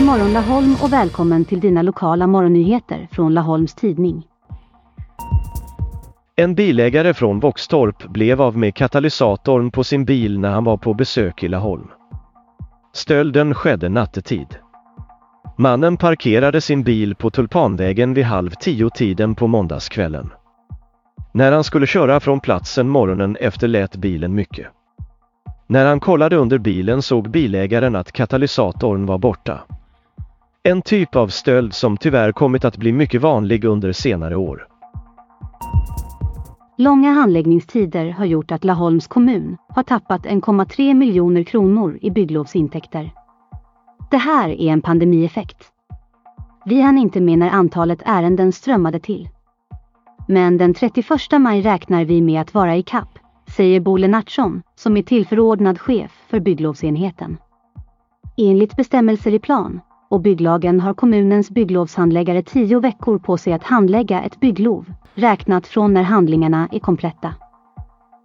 morgon Laholm och välkommen till dina lokala morgonnyheter från Laholms Tidning. En bilägare från Våxtorp blev av med katalysatorn på sin bil när han var på besök i Laholm. Stölden skedde nattetid. Mannen parkerade sin bil på Tulpanvägen vid halv tio-tiden på måndagskvällen. När han skulle köra från platsen morgonen efter lät bilen mycket. När han kollade under bilen såg bilägaren att katalysatorn var borta. En typ av stöld som tyvärr kommit att bli mycket vanlig under senare år. Långa handläggningstider har gjort att Laholms kommun har tappat 1,3 miljoner kronor i bygglovsintäkter. Det här är en pandemieffekt. Vi hann inte med när antalet ärenden strömmade till. Men den 31 maj räknar vi med att vara i kapp, säger Bo Lennartsson, som är tillförordnad chef för bygglovsenheten. Enligt bestämmelser i plan och bygglagen har kommunens bygglovshandläggare tio veckor på sig att handlägga ett bygglov, räknat från när handlingarna är kompletta.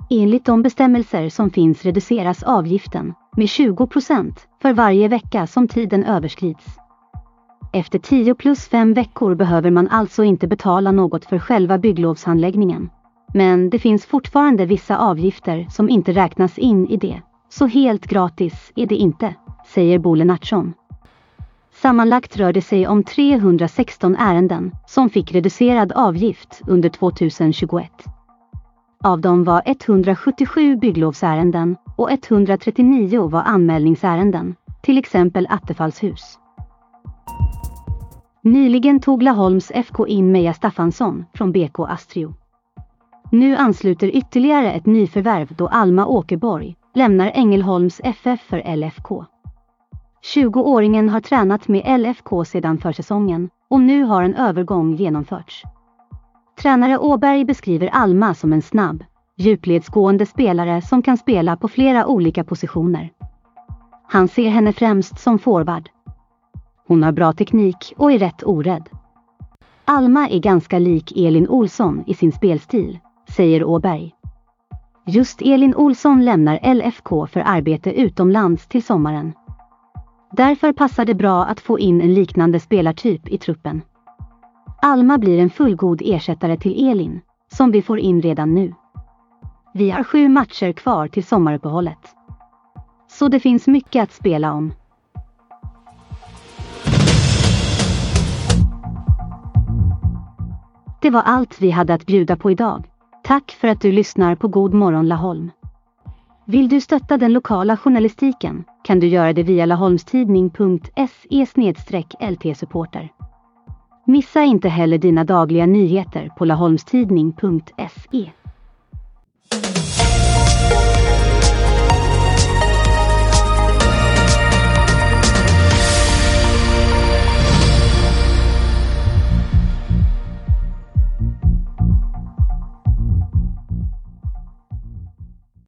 Enligt de bestämmelser som finns reduceras avgiften med 20 procent för varje vecka som tiden överskrids. Efter 10 plus 5 veckor behöver man alltså inte betala något för själva bygglovshandläggningen. Men det finns fortfarande vissa avgifter som inte räknas in i det. Så helt gratis är det inte, säger Bo Lennartsson. Sammanlagt rör det sig om 316 ärenden som fick reducerad avgift under 2021. Av dem var 177 bygglovsärenden och 139 var anmälningsärenden, till exempel Attefallshus. Nyligen tog Laholms FK in Meja Staffansson från BK Astrio. Nu ansluter ytterligare ett nyförvärv då Alma Åkerborg lämnar Ängelholms FF för LFK. 20-åringen har tränat med LFK sedan försäsongen och nu har en övergång genomförts. Tränare Åberg beskriver Alma som en snabb, djupledsgående spelare som kan spela på flera olika positioner. Han ser henne främst som forward. Hon har bra teknik och är rätt orädd. Alma är ganska lik Elin Olsson i sin spelstil, säger Åberg. Just Elin Olsson lämnar LFK för arbete utomlands till sommaren. Därför passar det bra att få in en liknande spelartyp i truppen. Alma blir en fullgod ersättare till Elin, som vi får in redan nu. Vi har sju matcher kvar till sommaruppehållet. Så det finns mycket att spela om. Det var allt vi hade att bjuda på idag. Tack för att du lyssnar på God morgon Laholm. Vill du stötta den lokala journalistiken kan du göra det via laholmstidning.se lt-supporter. Missa inte heller dina dagliga nyheter på laholmstidning.se.